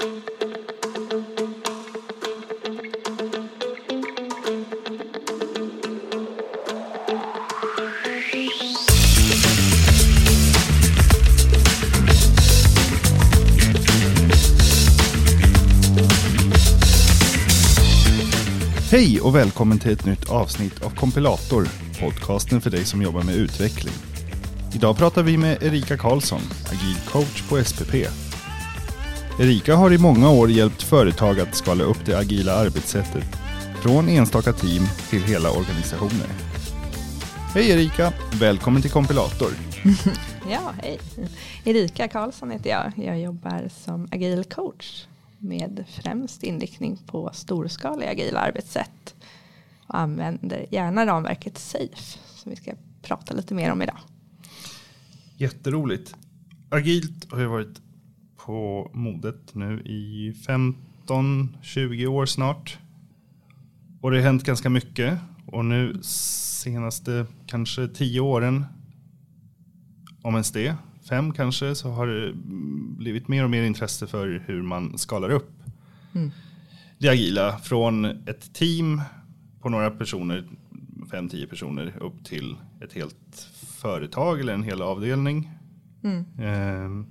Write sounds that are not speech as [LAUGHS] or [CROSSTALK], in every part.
Hej och välkommen till ett nytt avsnitt av Kompilator, podcasten för dig som jobbar med utveckling. Idag pratar vi med Erika Karlsson, agil coach på SPP. Erika har i många år hjälpt företag att skala upp det agila arbetssättet från enstaka team till hela organisationer. Hej Erika, välkommen till Kompilator. [LAUGHS] Ja, hej. Erika Karlsson heter jag. Jag jobbar som agil coach med främst inriktning på storskaliga agila arbetssätt och använder gärna ramverket SAFE som vi ska prata lite mer om idag. Jätteroligt. Agilt har ju varit på modet nu i 15-20 år snart. Och det har hänt ganska mycket. Och nu senaste kanske 10 åren, om ens det, fem kanske, så har det blivit mer och mer intresse för hur man skalar upp mm. det agila från ett team på några personer, fem, tio personer, upp till ett helt företag eller en hel avdelning. Mm. Ehm,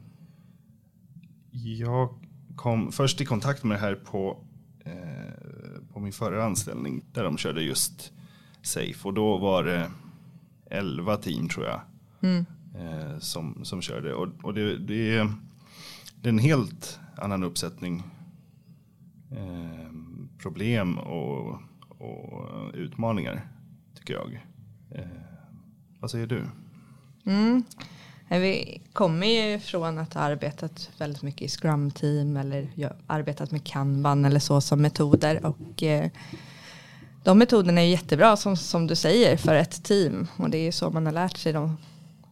jag kom först i kontakt med det här på, eh, på min förra anställning där de körde just Safe och då var det elva team tror jag. Mm eh, som, som kör det. Och, och det, det, är, det är en helt annan uppsättning eh, problem och, och utmaningar tycker jag. Eh, vad säger du? Mm. Vi kommer ju från att ha arbetat väldigt mycket i Scrum-team eller arbetat med Kanban eller så som metoder. Och eh, de metoderna är jättebra som, som du säger för ett team. Och det är ju så man har lärt sig de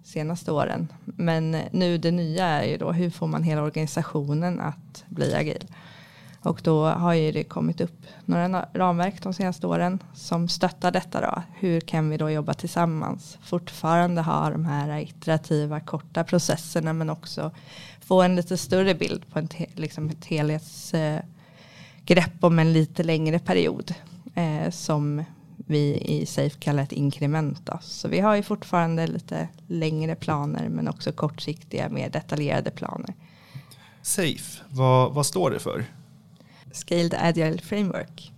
senaste åren. Men nu det nya är ju då hur får man hela organisationen att bli agil. Och då har ju det kommit upp några ramverk de senaste åren som stöttar detta då. Hur kan vi då jobba tillsammans? Fortfarande ha de här iterativa korta processerna men också få en lite större bild på en liksom ett helhetsgrepp om en lite längre period. Eh, som vi i Safe kallar ett inkrement. Då. Så vi har ju fortfarande lite längre planer men också kortsiktiga mer detaljerade planer. Safe, vad, vad står det för? Scaled Agile Framework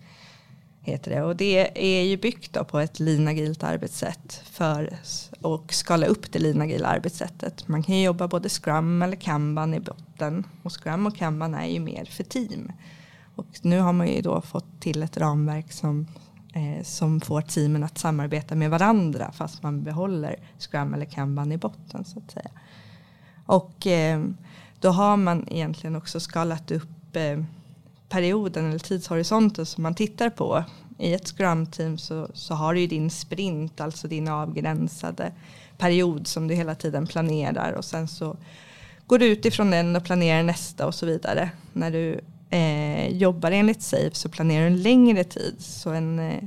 heter det och det är ju byggt på ett linagilt arbetssätt för att skala upp det linagila arbetssättet. Man kan ju jobba både Scrum eller Kanban i botten och Scrum och Kanban är ju mer för team. Och nu har man ju då fått till ett ramverk som eh, som får teamen att samarbeta med varandra fast man behåller Scrum eller Kanban i botten så att säga. Och eh, då har man egentligen också skalat upp eh, perioden eller tidshorisonten som man tittar på. I ett Scrum-team så, så har du ju din sprint, alltså din avgränsade period som du hela tiden planerar och sen så går du utifrån den och planerar nästa och så vidare. När du eh, jobbar enligt SAFE så planerar du en längre tid. Så en eh,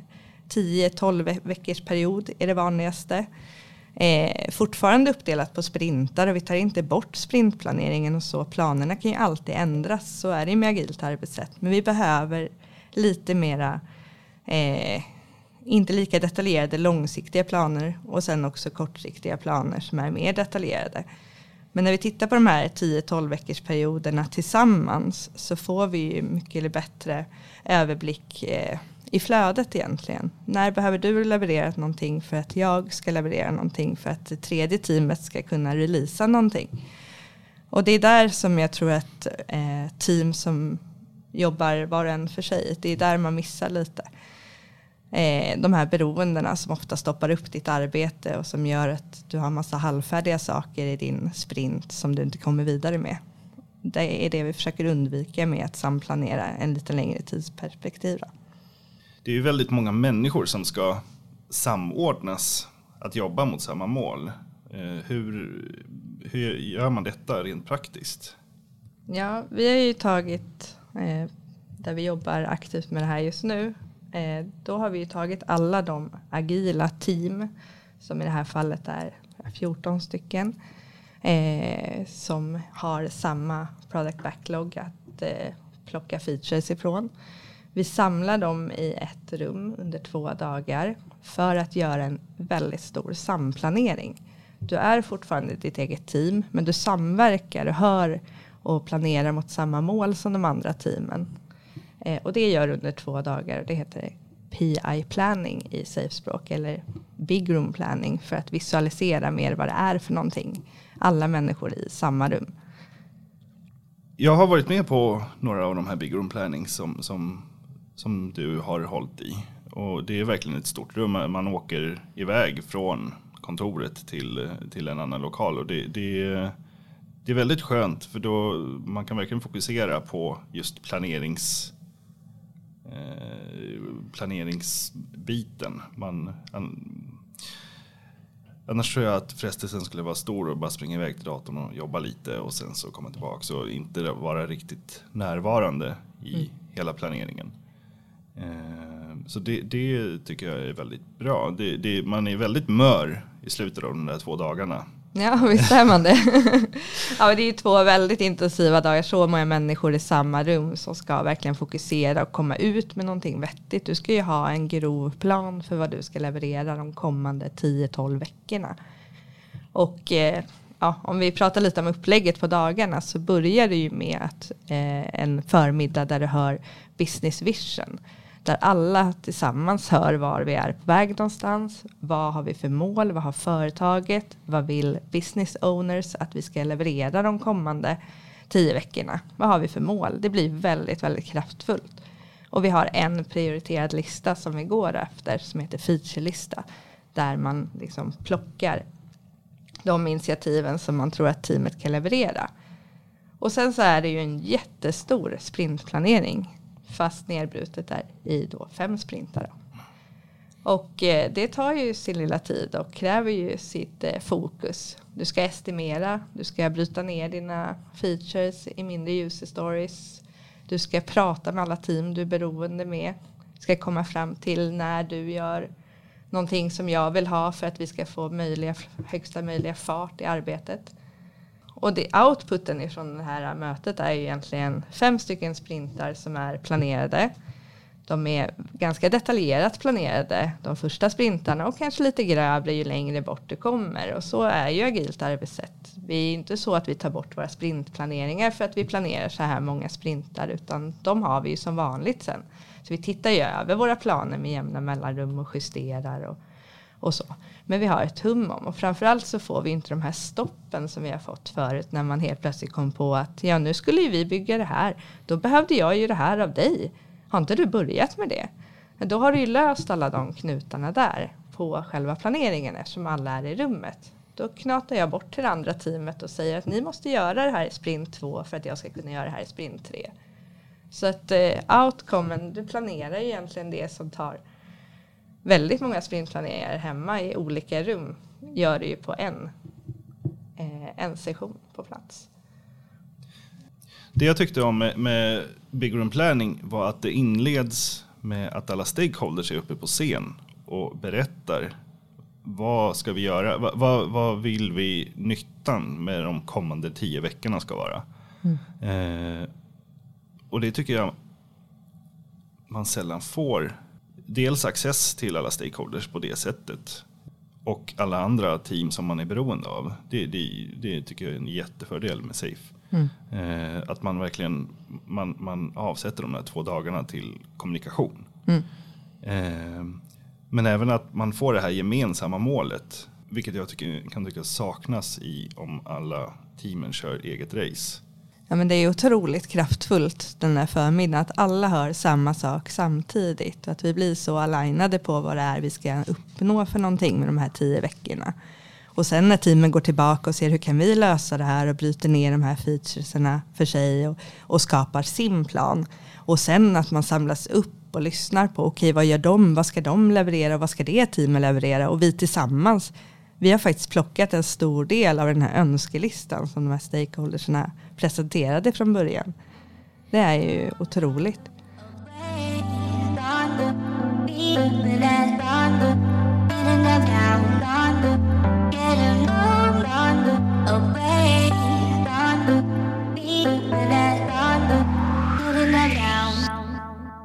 10-12 veckors period är det vanligaste. Eh, fortfarande uppdelat på sprintar och vi tar inte bort sprintplaneringen och så. Planerna kan ju alltid ändras, så är det med agilt arbetssätt. Men vi behöver lite mera, eh, inte lika detaljerade långsiktiga planer och sen också kortsiktiga planer som är mer detaljerade. Men när vi tittar på de här 10-12 veckors perioderna tillsammans så får vi ju mycket bättre överblick eh, i flödet egentligen. När behöver du leverera någonting för att jag ska leverera någonting för att det tredje teamet ska kunna releasa någonting. Och det är där som jag tror att eh, team som jobbar var och en för sig, det är där man missar lite. Eh, de här beroendena som ofta stoppar upp ditt arbete och som gör att du har massa halvfärdiga saker i din sprint som du inte kommer vidare med. Det är det vi försöker undvika med att samplanera en lite längre tidsperspektiv. Då. Det är ju väldigt många människor som ska samordnas att jobba mot samma mål. Eh, hur, hur gör man detta rent praktiskt? Ja, vi har ju tagit, eh, där vi jobbar aktivt med det här just nu, eh, då har vi ju tagit alla de agila team, som i det här fallet är 14 stycken, eh, som har samma product backlog att eh, plocka features ifrån. Vi samlar dem i ett rum under två dagar för att göra en väldigt stor samplanering. Du är fortfarande ditt eget team, men du samverkar och hör och planerar mot samma mål som de andra teamen. Eh, och det gör du under två dagar. Det heter PI planning i SafeSpråk eller Big Room planning för att visualisera mer vad det är för någonting. Alla människor i samma rum. Jag har varit med på några av de här Big Room planning som, som, som du har hållit i. Och det är verkligen ett stort rum. Man åker iväg från kontoret till, till en annan lokal. Och det, det, det är väldigt skönt för då man kan verkligen fokusera på just planerings, eh, planeringsbiten. Man, an, annars tror jag att frestelsen skulle vara stor och bara springa iväg till datorn och jobba lite och sen så komma tillbaka och inte vara riktigt närvarande i mm. hela planeringen. Eh, så det, det, tycker jag är väldigt bra. Det, det, man är väldigt mör i slutet av de där två dagarna. Ja, visst är man det. [LAUGHS] ja, det är ju två väldigt intensiva dagar. Så många människor i samma rum som ska verkligen fokusera och komma ut med någonting vettigt. Du ska ju ha en grov plan för vad du ska leverera de kommande 10-12 veckorna. Och eh, ja, om vi pratar lite om upplägget på dagarna så börjar det ju med att eh, en förmiddag där du hör business vision där alla tillsammans hör var vi är på väg någonstans. Vad har vi för mål? Vad har företaget? Vad vill business owners att vi ska leverera de kommande tio veckorna? Vad har vi för mål? Det blir väldigt, väldigt kraftfullt. Och vi har en prioriterad lista som vi går efter som heter featurelista. Där man liksom plockar de initiativen som man tror att teamet kan leverera. Och sen så är det ju en jättestor sprintplanering fast nedbrutet där i då fem sprintar. Och eh, det tar ju sin lilla tid och kräver ju sitt eh, fokus. Du ska estimera, du ska bryta ner dina features i mindre user stories. Du ska prata med alla team du är beroende med. Du ska komma fram till när du gör någonting som jag vill ha för att vi ska få möjliga, högsta möjliga fart i arbetet. Och det, outputen ifrån det här mötet är ju egentligen fem stycken sprintar som är planerade. De är ganska detaljerat planerade, de första sprintarna och kanske lite grövre ju längre bort du kommer. Och så är ju agilt arbetssätt. Vi är inte så att vi tar bort våra sprintplaneringar för att vi planerar så här många sprintar utan de har vi ju som vanligt sen. Så vi tittar ju över våra planer med jämna mellanrum och justerar och, och så. Men vi har ett hum om och framförallt så får vi inte de här stoppen som vi har fått förut när man helt plötsligt kom på att ja nu skulle ju vi bygga det här. Då behövde jag ju det här av dig. Har inte du börjat med det? Då har du ju löst alla de knutarna där på själva planeringen eftersom alla är i rummet. Då knatar jag bort till det andra teamet och säger att ni måste göra det här i sprint två för att jag ska kunna göra det här i sprint tre. Så att eh, outcomen, du planerar ju egentligen det som tar väldigt många sprintplaneringar hemma i olika rum gör det ju på en, eh, en session på plats. Det jag tyckte om med, med Big Room Planning var att det inleds med att alla stakeholders är uppe på scen och berättar vad ska vi göra? Va, vad, vad vill vi nyttan med de kommande tio veckorna ska vara? Mm. Eh, och det tycker jag man sällan får dels access till alla stakeholders på det sättet och alla andra team som man är beroende av. Det, det, det tycker jag är en jättefördel med Safe. Mm. Eh, att man verkligen man, man avsätter de där två dagarna till kommunikation. Mm. Eh, men även att man får det här gemensamma målet, vilket jag tycker, kan tycka saknas i om alla teamen kör eget race. Ja, men det är otroligt kraftfullt den här förmiddagen att alla hör samma sak samtidigt och att vi blir så alignade på vad det är vi ska uppnå för någonting med de här tio veckorna. Och sen när teamen går tillbaka och ser hur kan vi lösa det här och bryter ner de här featureserna för sig och, och skapar sin plan. Och sen att man samlas upp och lyssnar på okej okay, vad gör de, vad ska de leverera och vad ska det teamet leverera och vi tillsammans vi har faktiskt plockat en stor del av den här önskelistan som de här stakeholdersna presenterade från början. Det är ju otroligt.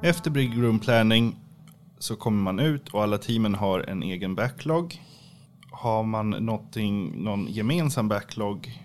Efter Big Room Planning så kommer man ut och alla teamen har en egen backlog. Har man någon gemensam backlog?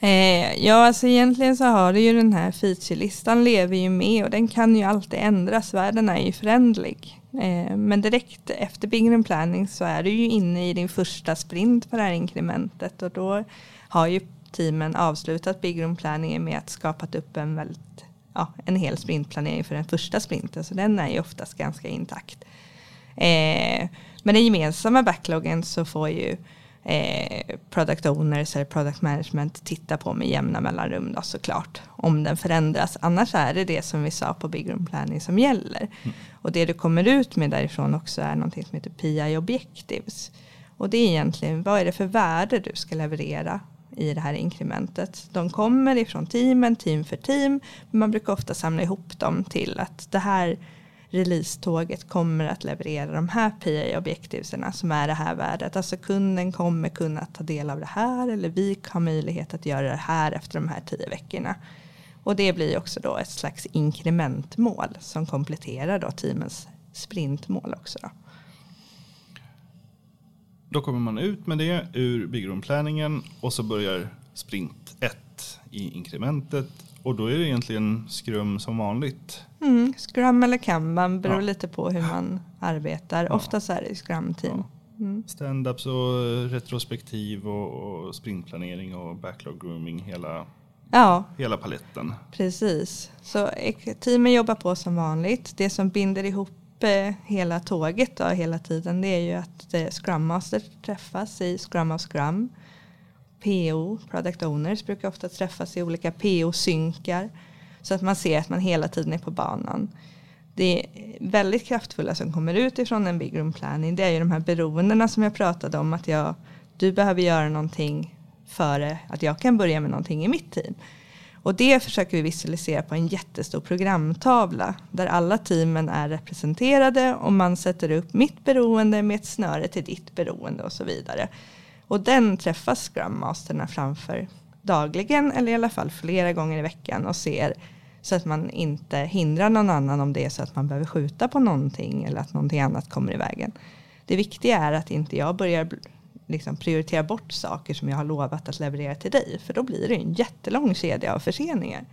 Eh, ja, alltså egentligen så har du ju den här featurelistan lever ju med och den kan ju alltid ändras. Världen är ju förändlig. Eh, men direkt efter Big Planning så är du ju inne i din första sprint på det här inkrementet och då har ju teamen avslutat Big Room Planning med att skapat upp en väldigt ja, en hel sprintplanering för den första sprinten. Så den är ju oftast ganska intakt. Eh, men den gemensamma backloggen så får ju eh, product owners eller product management titta på med jämna mellanrum då såklart. Om den förändras. Annars är det det som vi sa på Big Room Planning som gäller. Mm. Och det du kommer ut med därifrån också är någonting som heter PI Objectives. Och det är egentligen vad är det för värde du ska leverera i det här inkrementet. De kommer ifrån teamen, team för team, men man brukar ofta samla ihop dem till att det här releasetåget kommer att leverera de här PA-objektiven som är det här värdet. Alltså kunden kommer kunna ta del av det här eller vi har möjlighet att göra det här efter de här tio veckorna. Och det blir också då ett slags inkrementmål som kompletterar då teamens sprintmål också. Då. Då kommer man ut med det ur Big och så börjar sprint 1 i inkrementet och då är det egentligen skrum som vanligt. Mm, scrum eller kanban beror ja. lite på hur man arbetar. Ja. Oftast är det scrum-team. Ja. Mm. Stand-ups och retrospektiv och, och sprintplanering och backlog grooming hela, ja. hela paletten. Precis, så teamen jobbar på som vanligt. Det som binder ihop Eh, hela tåget då, hela tiden det är ju att eh, Scrum Master träffas i Scrum of Scrum. PO, Product Owners, brukar ofta träffas i olika PO-synkar. Så att man ser att man hela tiden är på banan. Det är väldigt kraftfulla som kommer ut ifrån en Big Room Planning. Det är ju de här beroendena som jag pratade om. Att jag, du behöver göra någonting före att jag kan börja med någonting i mitt team. Och det försöker vi visualisera på en jättestor programtavla där alla teamen är representerade och man sätter upp mitt beroende med ett snöre till ditt beroende och så vidare. Och den träffas Scrum Masterna framför dagligen eller i alla fall flera gånger i veckan och ser så att man inte hindrar någon annan om det är så att man behöver skjuta på någonting eller att någonting annat kommer i vägen. Det viktiga är att inte jag börjar liksom prioritera bort saker som jag har lovat att leverera till dig. För då blir det en jättelång kedja av förseningar.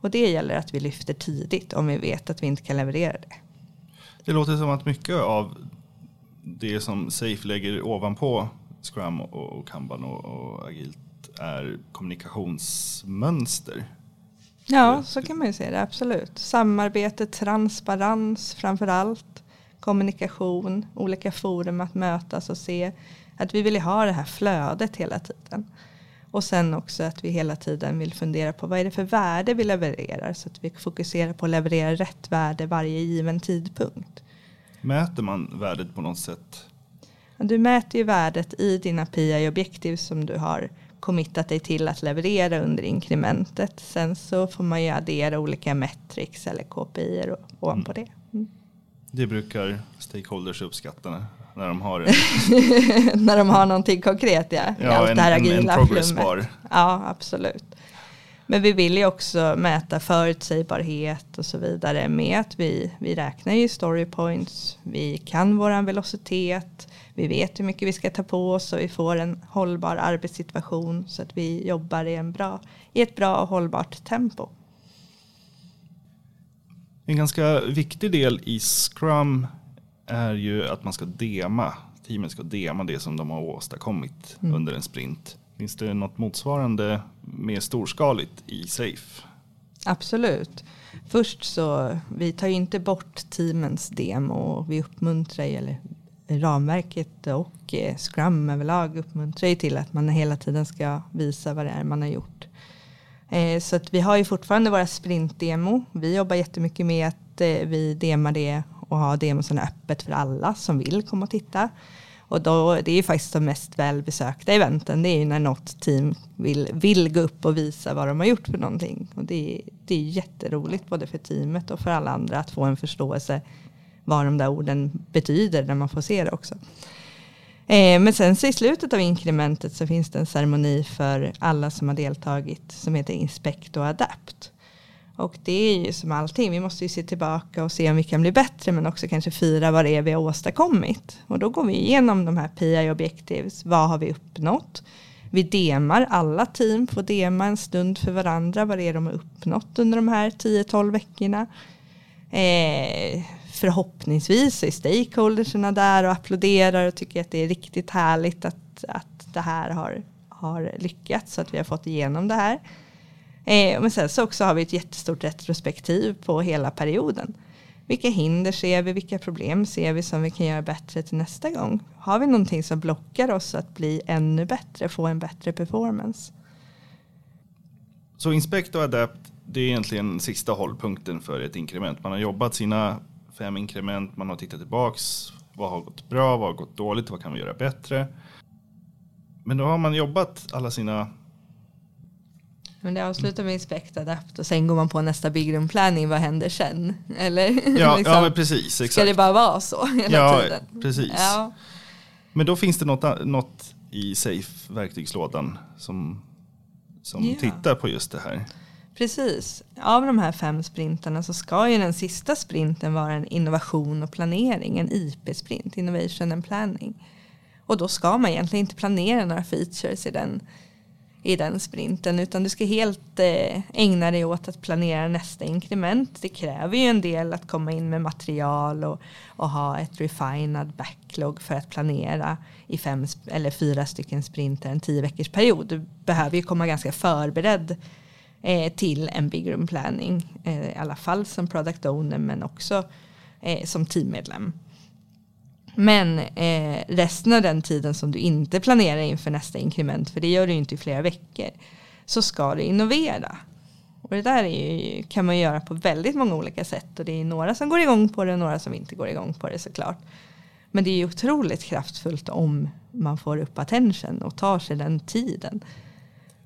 Och det gäller att vi lyfter tidigt om vi vet att vi inte kan leverera det. Det låter som att mycket av det som Safe lägger ovanpå Scrum och Kanban och, agilt är kommunikationsmönster. Ja, så kan man ju se det, absolut. Samarbete, transparens framför allt, kommunikation, olika forum att mötas och se att vi vill ha det här flödet hela tiden. Och sen också att vi hela tiden vill fundera på vad är det för värde vi levererar så att vi fokuserar på att leverera rätt värde varje given tidpunkt. Mäter man värdet på något sätt? Du mäter ju värdet i dina PI-objektiv som du har committat dig till att leverera under inkrementet. Sen så får man ju addera olika metrics eller KPI ovanpå mm. det. Mm. Det brukar stakeholders uppskatta när de har [LAUGHS] När de har någonting konkret ja. ja allt en, det här agila en, progress bar. Ja absolut. Men vi vill ju också mäta förutsägbarhet och så vidare med att vi, vi räknar ju story points. Vi kan våran velocitet. Vi vet hur mycket vi ska ta på oss och vi får en hållbar arbetssituation så att vi jobbar i, en bra, i ett bra och hållbart tempo. En ganska viktig del i Scrum är ju att man ska dema. Teamet ska dema det som de har åstadkommit mm. under en sprint. Finns det något motsvarande mer storskaligt i Safe? Absolut. Först så, vi tar ju inte bort teamens demo. och Vi uppmuntrar ju, eller ramverket och eh, Scrum överlag uppmuntrar ju till att man hela tiden ska visa vad det är man har gjort. Eh, så att vi har ju fortfarande våra sprintdemo. Vi jobbar jättemycket med att eh, vi demar det och har demosen öppet för alla som vill komma och titta. Och då, det är ju faktiskt de mest välbesökta eventen. Det är ju när något team vill, vill gå upp och visa vad de har gjort för någonting. Och det, det är jätteroligt både för teamet och för alla andra att få en förståelse vad de där orden betyder när man får se det också. Eh, men sen så i slutet av inkrementet så finns det en ceremoni för alla som har deltagit som heter Inspect och Adapt. Och det är ju som allting, vi måste ju se tillbaka och se om vi kan bli bättre men också kanske fira vad det är vi har åstadkommit. Och då går vi igenom de här PI objectives, vad har vi uppnått? Vi demar, alla team får dema en stund för varandra vad det är de har uppnått under de här 10-12 veckorna. Eh, förhoppningsvis är stakeholderserna där och applåderar och tycker att det är riktigt härligt att, att det här har, har lyckats så att vi har fått igenom det här. Eh, men sen så också har vi ett jättestort retrospektiv på hela perioden. Vilka hinder ser vi? Vilka problem ser vi som vi kan göra bättre till nästa gång? Har vi någonting som blockar oss att bli ännu bättre, få en bättre performance? Så inspect och adapt, det är egentligen sista hållpunkten för ett inkrement. Man har jobbat sina fem inkrement, man har tittat tillbaks. Vad har gått bra? Vad har gått dåligt? Vad kan vi göra bättre? Men då har man jobbat alla sina men det avslutar med inspect adapt och sen går man på nästa big room planning. Vad händer sen? Eller? [LAUGHS] Ja, liksom, ja precis. Exakt. Ska det bara vara så [LAUGHS] hela ja, tiden? Precis. Ja. Men då finns det något, något i Safe verktygslådan som, som ja. tittar på just det här. Precis. Av de här fem sprintarna så ska ju den sista sprinten vara en innovation och planering. En IP-sprint, Innovation and Planning. Och då ska man egentligen inte planera några features i den i den sprinten utan du ska helt eh, ägna dig åt att planera nästa inkrement. Det kräver ju en del att komma in med material och, och ha ett refinad backlog för att planera i fem eller fyra stycken sprinter en tio veckors period. Du behöver ju komma ganska förberedd eh, till en big room planning eh, i alla fall som product owner men också eh, som teammedlem. Men eh, resten av den tiden som du inte planerar inför nästa inkrement, för det gör du inte i flera veckor, så ska du innovera. Och det där ju, kan man göra på väldigt många olika sätt och det är några som går igång på det och några som inte går igång på det såklart. Men det är ju otroligt kraftfullt om man får upp attention och tar sig den tiden.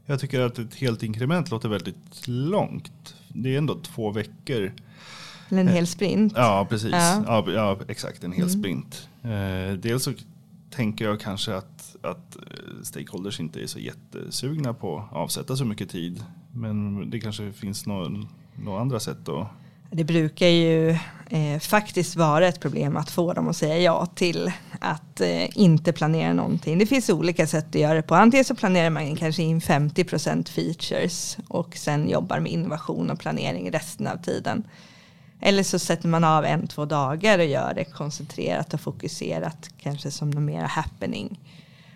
Jag tycker att ett helt inkrement låter väldigt långt. Det är ändå två veckor eller en hel sprint. Ja, precis. Ja. Ja, ja exakt, en hel mm. sprint. Eh, dels så tänker jag kanske att, att eh, stakeholders inte är så jättesugna på att avsätta så mycket tid. Men det kanske finns några andra sätt då. Det brukar ju eh, faktiskt vara ett problem att få dem att säga ja till att eh, inte planera någonting. Det finns olika sätt att göra det på. Antingen så planerar man kanske in 50% features och sen jobbar med innovation och planering resten av tiden. Eller så sätter man av en, två dagar och gör det koncentrerat och fokuserat, kanske som något mer happening.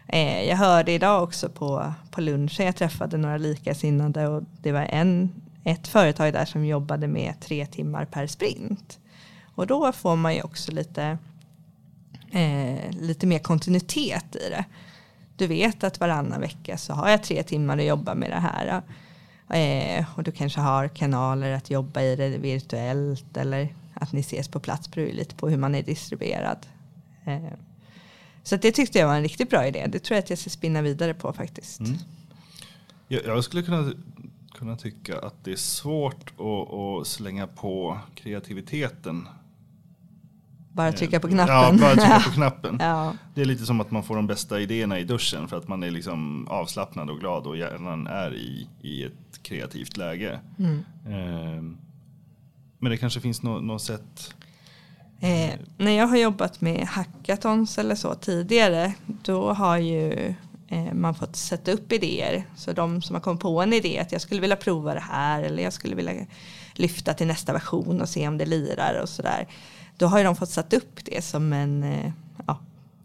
Eh, jag hörde idag också på, på lunchen, jag träffade några likasinnade och det var en, ett företag där som jobbade med tre timmar per sprint. Och då får man ju också lite, eh, lite mer kontinuitet i det. Du vet att varannan vecka så har jag tre timmar att jobba med det här. Eh, och du kanske har kanaler att jobba i det virtuellt eller att ni ses på plats beror lite på hur man är distribuerad. Eh, så det tyckte jag var en riktigt bra idé. Det tror jag att jag ska spinna vidare på faktiskt. Mm. Jag, jag, skulle kunna, kunna tycka att det är svårt att, att slänga på kreativiteten bara trycka på knappen. Ja, bara trycka på [LAUGHS] knappen. ja. Det är lite som att man får de bästa idéerna i duschen för att man är liksom avslappnad och glad och hjärnan är i, i ett kreativt läge. Mm. Eh, men det kanske finns något no sätt Eh, när jag har jobbat med hackathons eller så tidigare då har ju eh, man fått sätta upp idéer. Så de som har kommit på en idé att jag skulle vilja prova det här eller jag skulle vilja lyfta till nästa version och se om det lirar och sådär. Då har ju de fått satt upp det som en, eh, ja,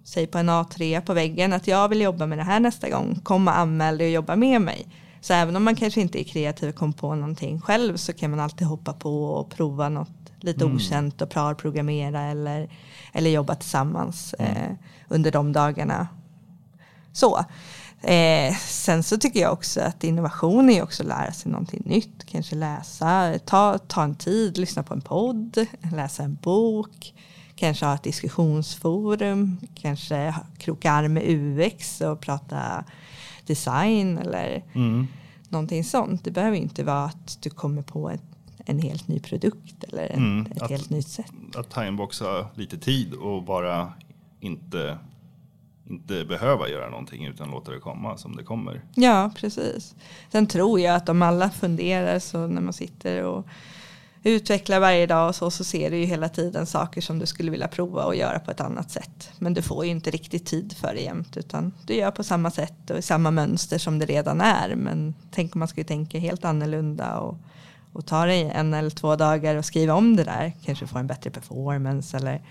säg på en A3 på väggen att jag vill jobba med det här nästa gång. Kom och anmäl dig och jobba med mig. Så även om man kanske inte är kreativ och kom på någonting själv så kan man alltid hoppa på och prova något lite mm. okänt och programmera eller, eller jobba tillsammans mm. eh, under de dagarna. Så. Eh, sen så tycker jag också att innovation är också att lära sig någonting nytt. Kanske läsa, ta, ta en tid, lyssna på en podd, läsa en bok. Kanske ha ett diskussionsforum, kanske kroka arm med UX och prata design eller mm. någonting sånt. Det behöver inte vara att du kommer på ett, en helt ny produkt eller en, mm. ett att, helt nytt sätt. Att timeboxa lite tid och bara inte inte behöva göra någonting utan låta det komma som det kommer. Ja, precis. Sen tror jag att om alla funderar så när man sitter och utvecklar varje dag och så, så ser du ju hela tiden saker som du skulle vilja prova och göra på ett annat sätt. Men du får ju inte riktigt tid för det jämt utan du gör på samma sätt och i samma mönster som det redan är. Men tänk om man skulle tänka helt annorlunda och, och ta dig en eller två dagar och skriva om det där. Kanske få en bättre performance eller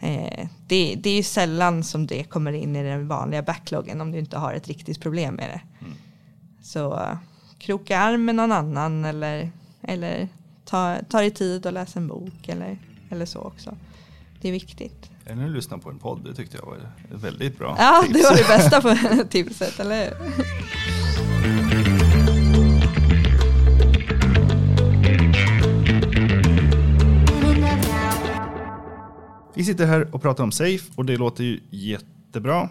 eh, det, det är ju sällan som det kommer in i den vanliga backloggen om du inte har ett riktigt problem med det. Mm. Så kroka arm med någon annan eller, eller ta, ta dig tid och läsa en bok eller, eller så också. Det är viktigt. Eller lyssna på en podd, det tyckte jag var väldigt bra Ja, tips. det var det bästa på [LAUGHS] tipset, eller hur? Vi sitter här och pratar om Safe och det låter ju jättebra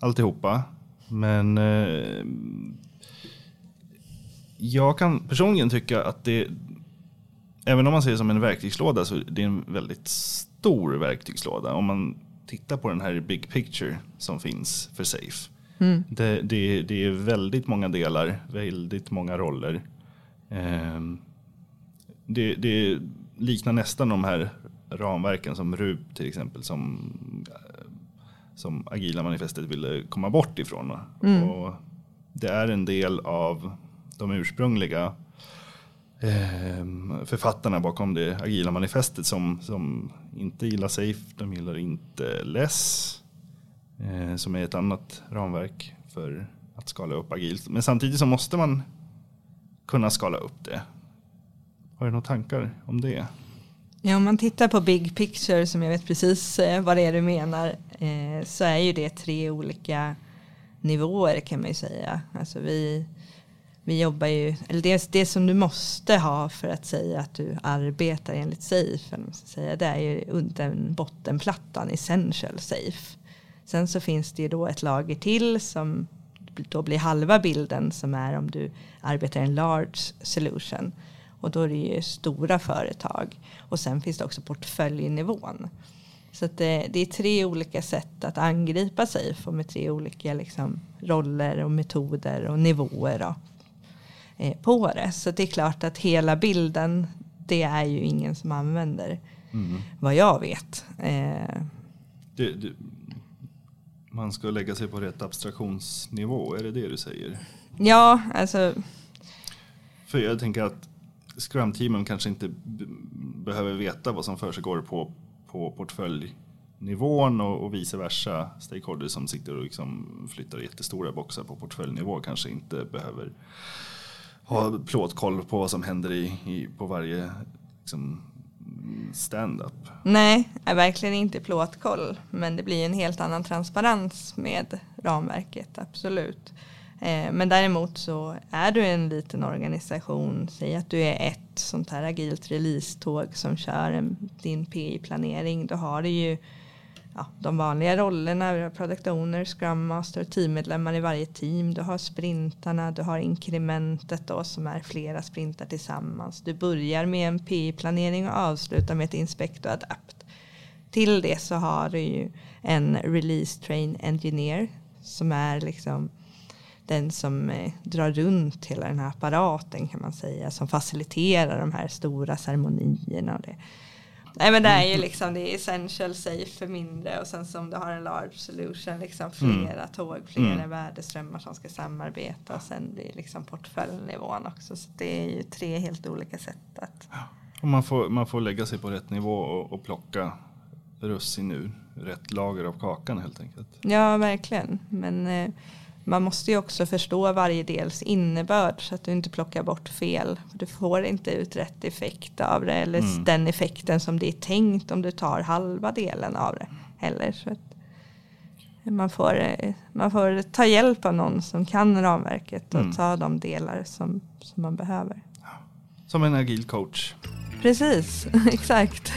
alltihopa. Men eh, jag kan personligen tycka att det, även om man ser det som en verktygslåda så är det en väldigt stor verktygslåda. Om man tittar på den här big picture som finns för Safe. Mm. Det, det, det är väldigt många delar, väldigt många roller. Ehm, det, det liknar nästan de här ramverken som RUB till exempel som, eh, som Agila manifestet ville komma bort ifrån. Mm. Och det är en del av de ursprungliga ehm, författarna bakom det Agila manifestet som, som inte gillar Safe, de gillar inte LESS eh, som är ett annat ramverk för att skala upp agilt. Men samtidigt så måste man kunna skala upp det. Har du några tankar om det? Ja, om man tittar på big picture som jag vet precis eh, vad det är du menar eh, så är ju det tre olika nivåer kan man ju säga. Alltså vi, vi jobbar ju, eller det, det som du måste ha för att säga att du arbetar enligt SAFE, eller man ska säga, det är ju under bottenplattan, essential SAFE. Sen så finns det ju då ett lager till som då blir halva bilden som är om du arbetar i en large solution. Och då är det ju stora företag. Och sen finns det också portföljnivån. Så det, det är tre olika sätt att angripa SAFE och med tre olika liksom, roller och metoder och nivåer då, eh, på det. Så det är klart att hela bilden, det är ju ingen som använder vad jag vet. Eh, det, det man ska lägga sig på rätt abstraktionsnivå, är det det du säger? ja, alltså För jag tänker att Scrum-teamen kanske inte behöver veta vad som försiggår på, på portföljnivån och, och vice versa. Stakeholders som sitter och liksom flyttar jättestora boxar på portföljnivå kanske inte behöver ha plåtkoll på vad som händer i, i, på varje liksom, stand-up. Nej, är verkligen inte plåtkoll. Men det blir en helt annan transparens med ramverket, absolut. Eh, men däremot så är du en liten organisation, säg att du är ett sånt här agilt releasetåg som kör en, din PI-planering. Då har du ju ja, de vanliga rollerna, du har product owner, scrum master, teammedlemmar i varje team. Du har sprintarna, du har inkrementet då som är flera sprintar tillsammans. Du börjar med en PI-planering och avslutar med ett inspect och adapt. Till det så har du ju en release train engineer som är liksom den som eh, drar runt hela den här apparaten kan man säga. Som faciliterar de här stora ceremonierna. Och det. Nej men det är ju liksom det är essential safe för mindre och sen som du har en large solution liksom flera tåg, flera Mm. värdeströmmar som ska samarbeta och sen blir liksom portföljnivån också. Så det är ju tre helt olika sätt att Och man, får, man får lägga sig på rätt nivå och, och plocka russin ur rätt lager av kakan helt enkelt. Ja, verkligen. Men eh, man måste ju också förstå varje dels innebörd så att du inte plockar bort fel. Du får inte ut rätt effekt av det eller Mm. den effekten som det är tänkt om du tar halva delen av det. Heller. Så man, får, man får ta hjälp av någon som kan ramverket och Mm. ta de delar som, som man behöver. Som en agil coach. Precis, [LAUGHS] exakt.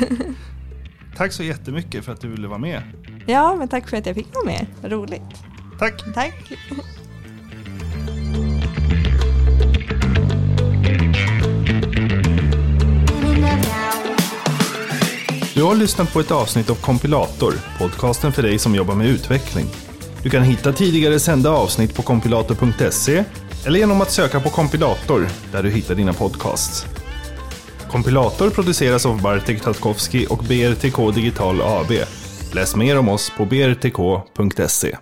Tack så jättemycket för att du ville vara med. Ja, men tack för att jag fick vara med. Roligt. Tack! Tack. Du har lyssnat på ett avsnitt av Kompilator, podcasten för dig som jobbar med utveckling. Du kan hitta tidigare sända avsnitt på kompilator.se eller genom att söka på kompilator där du hittar dina podcasts. Kompilator produceras av Bartek Tatkowski och BRTK Digital AB. Läs mer om oss på brtk.se.